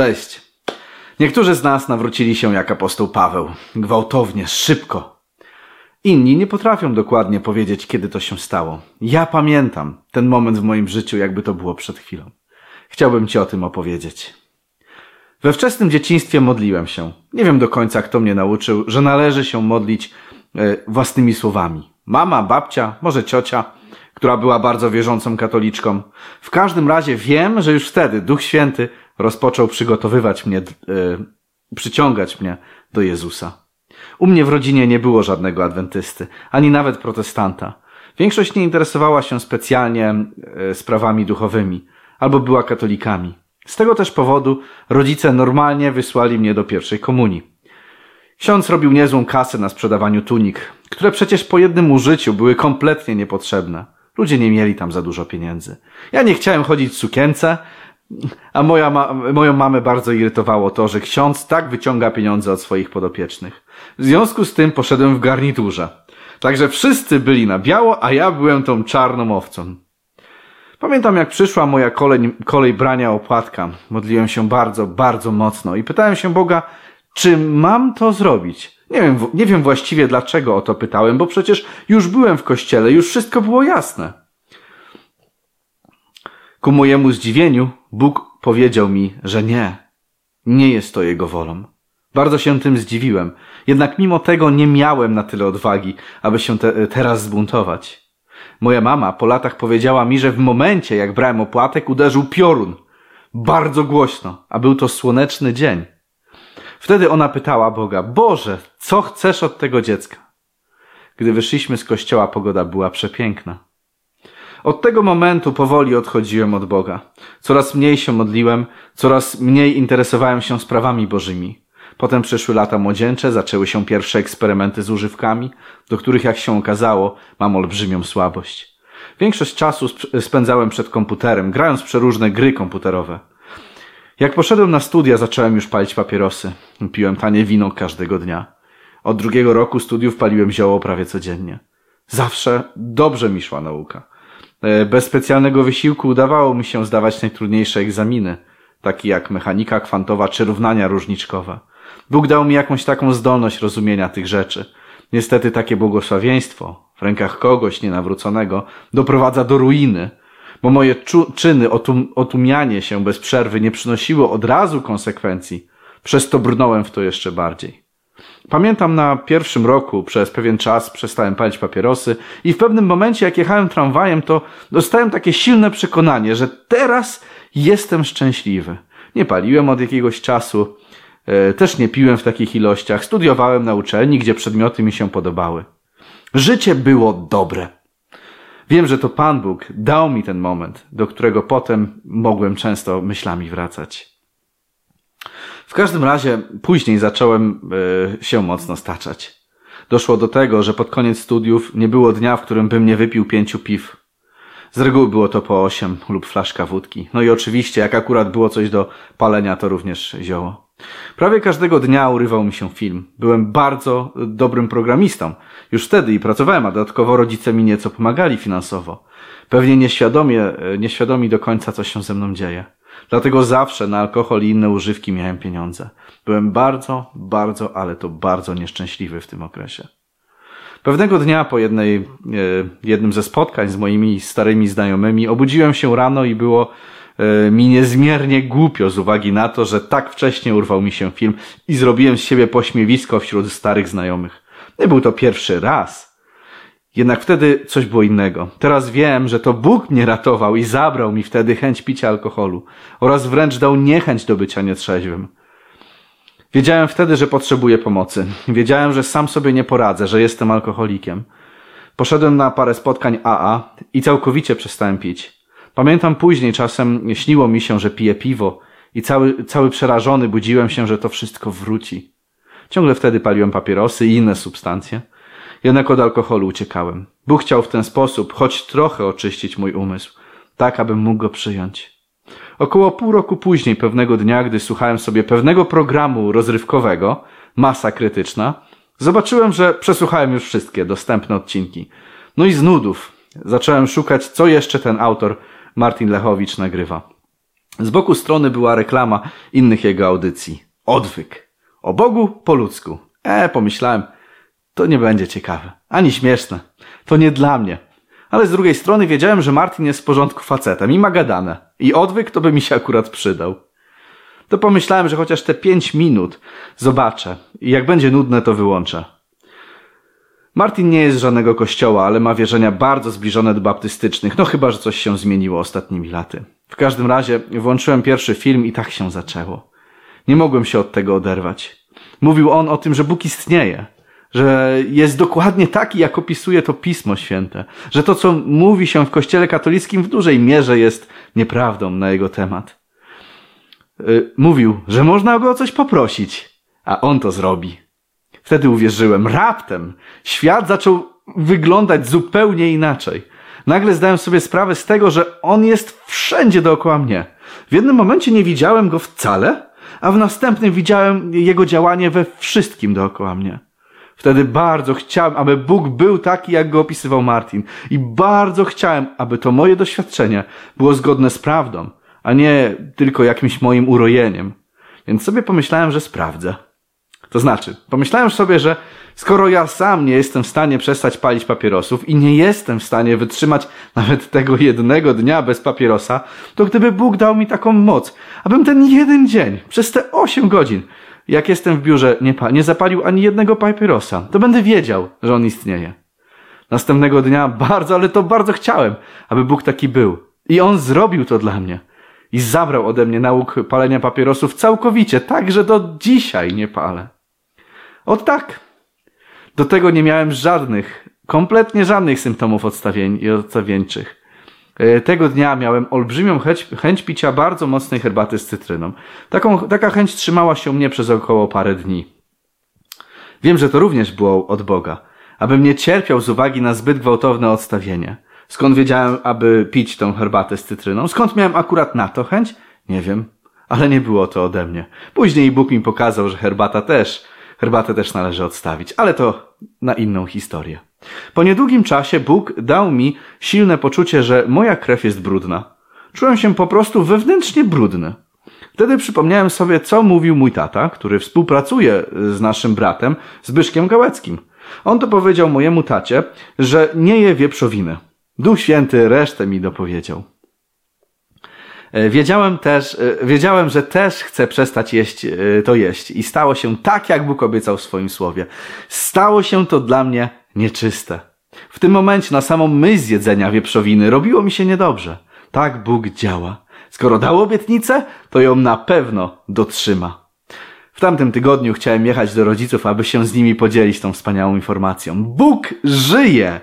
Cześć. Niektórzy z nas nawrócili się jak apostoł Paweł. Gwałtownie, szybko. Inni nie potrafią dokładnie powiedzieć, kiedy to się stało. Ja pamiętam ten moment w moim życiu, jakby to było przed chwilą. Chciałbym Ci o tym opowiedzieć. We wczesnym dzieciństwie modliłem się. Nie wiem do końca, kto mnie nauczył, że należy się modlić e, własnymi słowami. Mama, babcia, może ciocia, która była bardzo wierzącą katoliczką. W każdym razie wiem, że już wtedy Duch Święty rozpoczął przygotowywać mnie, e, przyciągać mnie do Jezusa. U mnie w rodzinie nie było żadnego adwentysty, ani nawet protestanta. Większość nie interesowała się specjalnie e, sprawami duchowymi, albo była katolikami. Z tego też powodu rodzice normalnie wysłali mnie do pierwszej komunii. Ksiądz robił niezłą kasę na sprzedawaniu tunik, które przecież po jednym użyciu były kompletnie niepotrzebne. Ludzie nie mieli tam za dużo pieniędzy. Ja nie chciałem chodzić w sukience, a moja ma moją mamę bardzo irytowało to, że ksiądz tak wyciąga pieniądze od swoich podopiecznych. W związku z tym poszedłem w garniturze. Także wszyscy byli na biało, a ja byłem tą czarną owcą. Pamiętam jak przyszła moja kolej, kolej brania opłatka. Modliłem się bardzo, bardzo mocno i pytałem się Boga, czy mam to zrobić? Nie wiem, nie wiem właściwie dlaczego o to pytałem, bo przecież już byłem w kościele, już wszystko było jasne. Ku mojemu zdziwieniu Bóg powiedział mi, że nie. Nie jest to Jego wolą. Bardzo się tym zdziwiłem, jednak mimo tego nie miałem na tyle odwagi, aby się te, teraz zbuntować. Moja mama po latach powiedziała mi, że w momencie, jak brałem opłatek, uderzył piorun. Bardzo głośno, a był to słoneczny dzień. Wtedy ona pytała Boga, Boże, co chcesz od tego dziecka? Gdy wyszliśmy z kościoła, pogoda była przepiękna. Od tego momentu powoli odchodziłem od Boga. Coraz mniej się modliłem, coraz mniej interesowałem się sprawami Bożymi. Potem przyszły lata młodzieńcze, zaczęły się pierwsze eksperymenty z używkami, do których, jak się okazało, mam olbrzymią słabość. Większość czasu spędzałem przed komputerem, grając przeróżne gry komputerowe. Jak poszedłem na studia, zacząłem już palić papierosy. Piłem tanie wino każdego dnia. Od drugiego roku studiów paliłem zioło prawie codziennie. Zawsze dobrze mi szła nauka. E, bez specjalnego wysiłku udawało mi się zdawać najtrudniejsze egzaminy, takie jak mechanika kwantowa czy równania różniczkowe. Bóg dał mi jakąś taką zdolność rozumienia tych rzeczy. Niestety takie błogosławieństwo w rękach kogoś nienawróconego doprowadza do ruiny, bo moje czyny, otum otumianie się bez przerwy nie przynosiło od razu konsekwencji. Przez to brnąłem w to jeszcze bardziej. Pamiętam na pierwszym roku przez pewien czas przestałem palić papierosy i w pewnym momencie jak jechałem tramwajem to dostałem takie silne przekonanie, że teraz jestem szczęśliwy. Nie paliłem od jakiegoś czasu, e, też nie piłem w takich ilościach, studiowałem na uczelni, gdzie przedmioty mi się podobały. Życie było dobre. Wiem, że to Pan Bóg dał mi ten moment, do którego potem mogłem często myślami wracać. W każdym razie później zacząłem e, się mocno staczać. Doszło do tego, że pod koniec studiów nie było dnia, w którym bym nie wypił pięciu piw. Z reguły było to po osiem lub flaszka wódki. No i oczywiście, jak akurat było coś do palenia, to również zioło. Prawie każdego dnia urywał mi się film. Byłem bardzo dobrym programistą. Już wtedy i pracowałem, a dodatkowo rodzice mi nieco pomagali finansowo. Pewnie nieświadomie, e, nieświadomi do końca, co się ze mną dzieje. Dlatego zawsze na alkohol i inne używki miałem pieniądze. Byłem bardzo, bardzo, ale to bardzo nieszczęśliwy w tym okresie. Pewnego dnia po jednej, e, jednym ze spotkań z moimi starymi znajomymi obudziłem się rano i było e, mi niezmiernie głupio z uwagi na to, że tak wcześnie urwał mi się film i zrobiłem z siebie pośmiewisko wśród starych znajomych. Nie był to pierwszy raz, jednak wtedy coś było innego. Teraz wiem, że to Bóg mnie ratował i zabrał mi wtedy chęć picia alkoholu oraz wręcz dał niechęć do bycia nietrzeźwym. Wiedziałem wtedy, że potrzebuję pomocy. Wiedziałem, że sam sobie nie poradzę, że jestem alkoholikiem. Poszedłem na parę spotkań AA i całkowicie przestałem pić. Pamiętam później czasem śniło mi się, że piję piwo i cały, cały przerażony budziłem się, że to wszystko wróci. Ciągle wtedy paliłem papierosy i inne substancje. Jednak od alkoholu uciekałem. Bóg chciał w ten sposób choć trochę oczyścić mój umysł, tak abym mógł go przyjąć. Około pół roku później, pewnego dnia, gdy słuchałem sobie pewnego programu rozrywkowego, Masa Krytyczna, zobaczyłem, że przesłuchałem już wszystkie dostępne odcinki. No i z nudów zacząłem szukać, co jeszcze ten autor Martin Lechowicz nagrywa. Z boku strony była reklama innych jego audycji. Odwyk. O Bogu po ludzku. E, pomyślałem, to nie będzie ciekawe. Ani śmieszne. To nie dla mnie. Ale z drugiej strony wiedziałem, że Martin jest w porządku facetem i ma gadane. I odwyk to by mi się akurat przydał. To pomyślałem, że chociaż te pięć minut zobaczę i jak będzie nudne, to wyłączę. Martin nie jest z żadnego kościoła, ale ma wierzenia bardzo zbliżone do baptystycznych, no chyba, że coś się zmieniło ostatnimi laty. W każdym razie włączyłem pierwszy film i tak się zaczęło. Nie mogłem się od tego oderwać. Mówił on o tym, że Bóg istnieje, że jest dokładnie taki, jak opisuje to Pismo Święte, że to, co mówi się w Kościele katolickim w dużej mierze jest nieprawdą na jego temat. Y, mówił, że można go o coś poprosić, a on to zrobi. Wtedy uwierzyłem. Raptem świat zaczął wyglądać zupełnie inaczej. Nagle zdałem sobie sprawę z tego, że on jest wszędzie dookoła mnie. W jednym momencie nie widziałem go wcale, a w następnym widziałem jego działanie we wszystkim dookoła mnie. Wtedy bardzo chciałem, aby Bóg był taki, jak go opisywał Martin. I bardzo chciałem, aby to moje doświadczenie było zgodne z prawdą, a nie tylko jakimś moim urojeniem. Więc sobie pomyślałem, że sprawdzę. To znaczy, pomyślałem sobie, że skoro ja sam nie jestem w stanie przestać palić papierosów i nie jestem w stanie wytrzymać nawet tego jednego dnia bez papierosa, to gdyby Bóg dał mi taką moc, abym ten jeden dzień, przez te osiem godzin, jak jestem w biurze, nie, nie zapalił ani jednego papierosa, to będę wiedział, że on istnieje. Następnego dnia bardzo, ale to bardzo chciałem, aby Bóg taki był. I on zrobił to dla mnie. I zabrał ode mnie nauk palenia papierosów całkowicie, tak, że do dzisiaj nie palę. Od tak. Do tego nie miałem żadnych, kompletnie żadnych symptomów odstawieńczych. E, tego dnia miałem olbrzymią chęć, chęć picia bardzo mocnej herbaty z cytryną. Taką, taka chęć trzymała się mnie przez około parę dni. Wiem, że to również było od Boga, abym nie cierpiał z uwagi na zbyt gwałtowne odstawienie. Skąd wiedziałem, aby pić tą herbatę z cytryną? Skąd miałem akurat na to chęć? Nie wiem, ale nie było to ode mnie. Później Bóg mi pokazał, że herbata też Herbatę też należy odstawić, ale to na inną historię. Po niedługim czasie Bóg dał mi silne poczucie, że moja krew jest brudna. Czułem się po prostu wewnętrznie brudny. Wtedy przypomniałem sobie, co mówił mój tata, który współpracuje z naszym bratem Zbyszkiem Gałeckim. On to powiedział mojemu tacie, że nie je wieprzowiny. Duch Święty resztę mi dopowiedział. E, wiedziałem też, e, wiedziałem, że też chcę przestać jeść e, to jeść i stało się tak, jak Bóg obiecał w swoim słowie. Stało się to dla mnie nieczyste. W tym momencie na samą myśl jedzenia wieprzowiny robiło mi się niedobrze. Tak Bóg działa. Skoro dał obietnicę, to ją na pewno dotrzyma. W tamtym tygodniu chciałem jechać do rodziców, aby się z nimi podzielić tą wspaniałą informacją. Bóg żyje!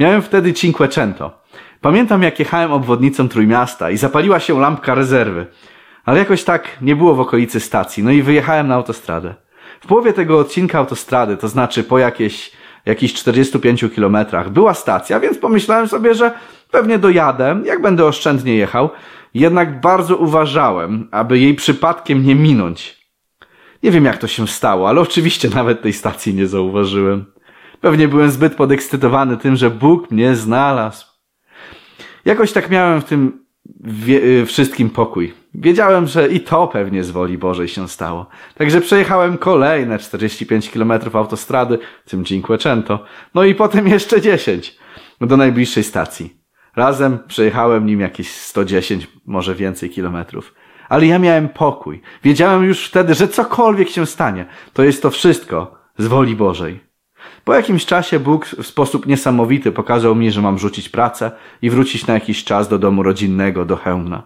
Miałem wtedy Cinquecento. Pamiętam, jak jechałem obwodnicą Trójmiasta i zapaliła się lampka rezerwy. Ale jakoś tak nie było w okolicy stacji, no i wyjechałem na autostradę. W połowie tego odcinka autostrady, to znaczy po jakieś, jakichś 45 kilometrach, była stacja, więc pomyślałem sobie, że pewnie dojadę, jak będę oszczędnie jechał. Jednak bardzo uważałem, aby jej przypadkiem nie minąć. Nie wiem, jak to się stało, ale oczywiście nawet tej stacji nie zauważyłem. Pewnie byłem zbyt podekscytowany tym, że Bóg mnie znalazł. Jakoś tak miałem w tym wie, wszystkim pokój. Wiedziałem, że i to pewnie z woli Bożej się stało. Także przejechałem kolejne 45 km autostrady, tym Cinquecento, no i potem jeszcze 10 do najbliższej stacji. Razem przejechałem nim jakieś 110, może więcej kilometrów. Ale ja miałem pokój. Wiedziałem już wtedy, że cokolwiek się stanie, to jest to wszystko z woli Bożej. Po jakimś czasie Bóg w sposób niesamowity pokazał mi, że mam rzucić pracę i wrócić na jakiś czas do domu rodzinnego, do Chełmna.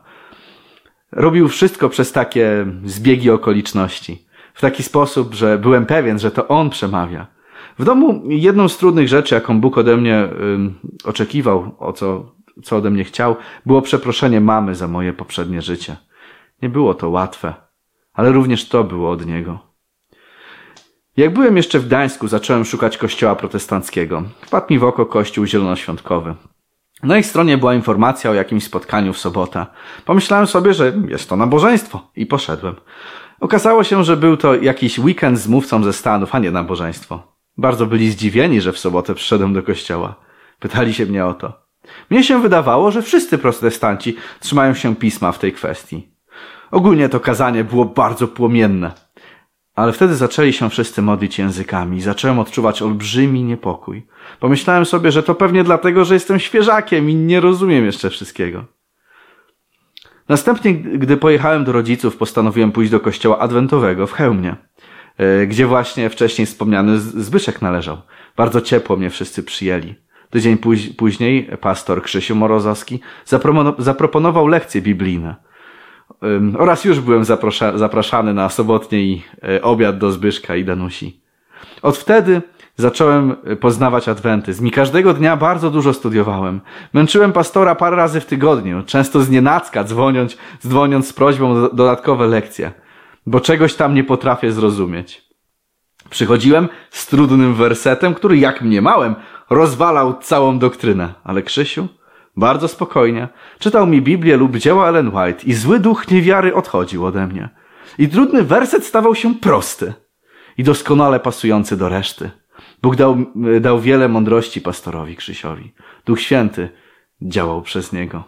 Robił wszystko przez takie zbiegi okoliczności. W taki sposób, że byłem pewien, że to On przemawia. W domu jedną z trudnych rzeczy, jaką Bóg ode mnie oczekiwał, o co, co ode mnie chciał, było przeproszenie mamy za moje poprzednie życie. Nie było to łatwe, ale również to było od Niego. Jak byłem jeszcze w Gdańsku, zacząłem szukać kościoła protestanckiego. Wpadł mi w oko kościół zielonoświątkowy. Na ich stronie była informacja o jakimś spotkaniu w sobotę. Pomyślałem sobie, że jest to nabożeństwo i poszedłem. Okazało się, że był to jakiś weekend z mówcą ze Stanów, a nie nabożeństwo. Bardzo byli zdziwieni, że w sobotę przyszedłem do kościoła. Pytali się mnie o to. Mnie się wydawało, że wszyscy protestanci trzymają się pisma w tej kwestii. Ogólnie to kazanie było bardzo płomienne. Ale wtedy zaczęli się wszyscy modlić językami i zacząłem odczuwać olbrzymi niepokój. Pomyślałem sobie, że to pewnie dlatego, że jestem świeżakiem i nie rozumiem jeszcze wszystkiego. Następnie, gdy pojechałem do rodziców, postanowiłem pójść do kościoła adwentowego w Chełmie, e, gdzie właśnie wcześniej wspomniany Zbyszek należał. Bardzo ciepło mnie wszyscy przyjęli. Tydzień później pastor Krzysiu Morozowski zaproponował lekcje biblijne. Oraz już byłem zapraszany na sobotni e, obiad do Zbyszka i Danusi. Od wtedy zacząłem e, poznawać adwentyzm i każdego dnia bardzo dużo studiowałem. Męczyłem pastora parę razy w tygodniu, często z nienacka dzwoniąc, dzwoniąc z prośbą o dodatkowe lekcje, bo czegoś tam nie potrafię zrozumieć. Przychodziłem z trudnym wersetem, który jak mniemałem, rozwalał całą doktrynę. Ale Krzysiu, bardzo spokojnie, czytał mi Biblię lub dzieła Ellen White i zły duch niewiary odchodził ode mnie. I trudny werset stawał się prosty i doskonale pasujący do reszty. Bóg dał, dał wiele mądrości pastorowi Krzysiowi. Duch Święty działał przez niego.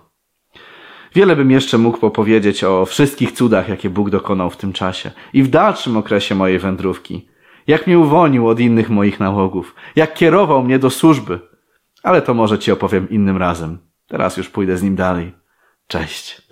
Wiele bym jeszcze mógł popowiedzieć o wszystkich cudach, jakie Bóg dokonał w tym czasie i w dalszym okresie mojej wędrówki. Jak mnie uwolnił od innych moich nałogów, jak kierował mnie do służby. Ale to może ci opowiem innym razem. Teraz już pójdę z nim dalej. Cześć.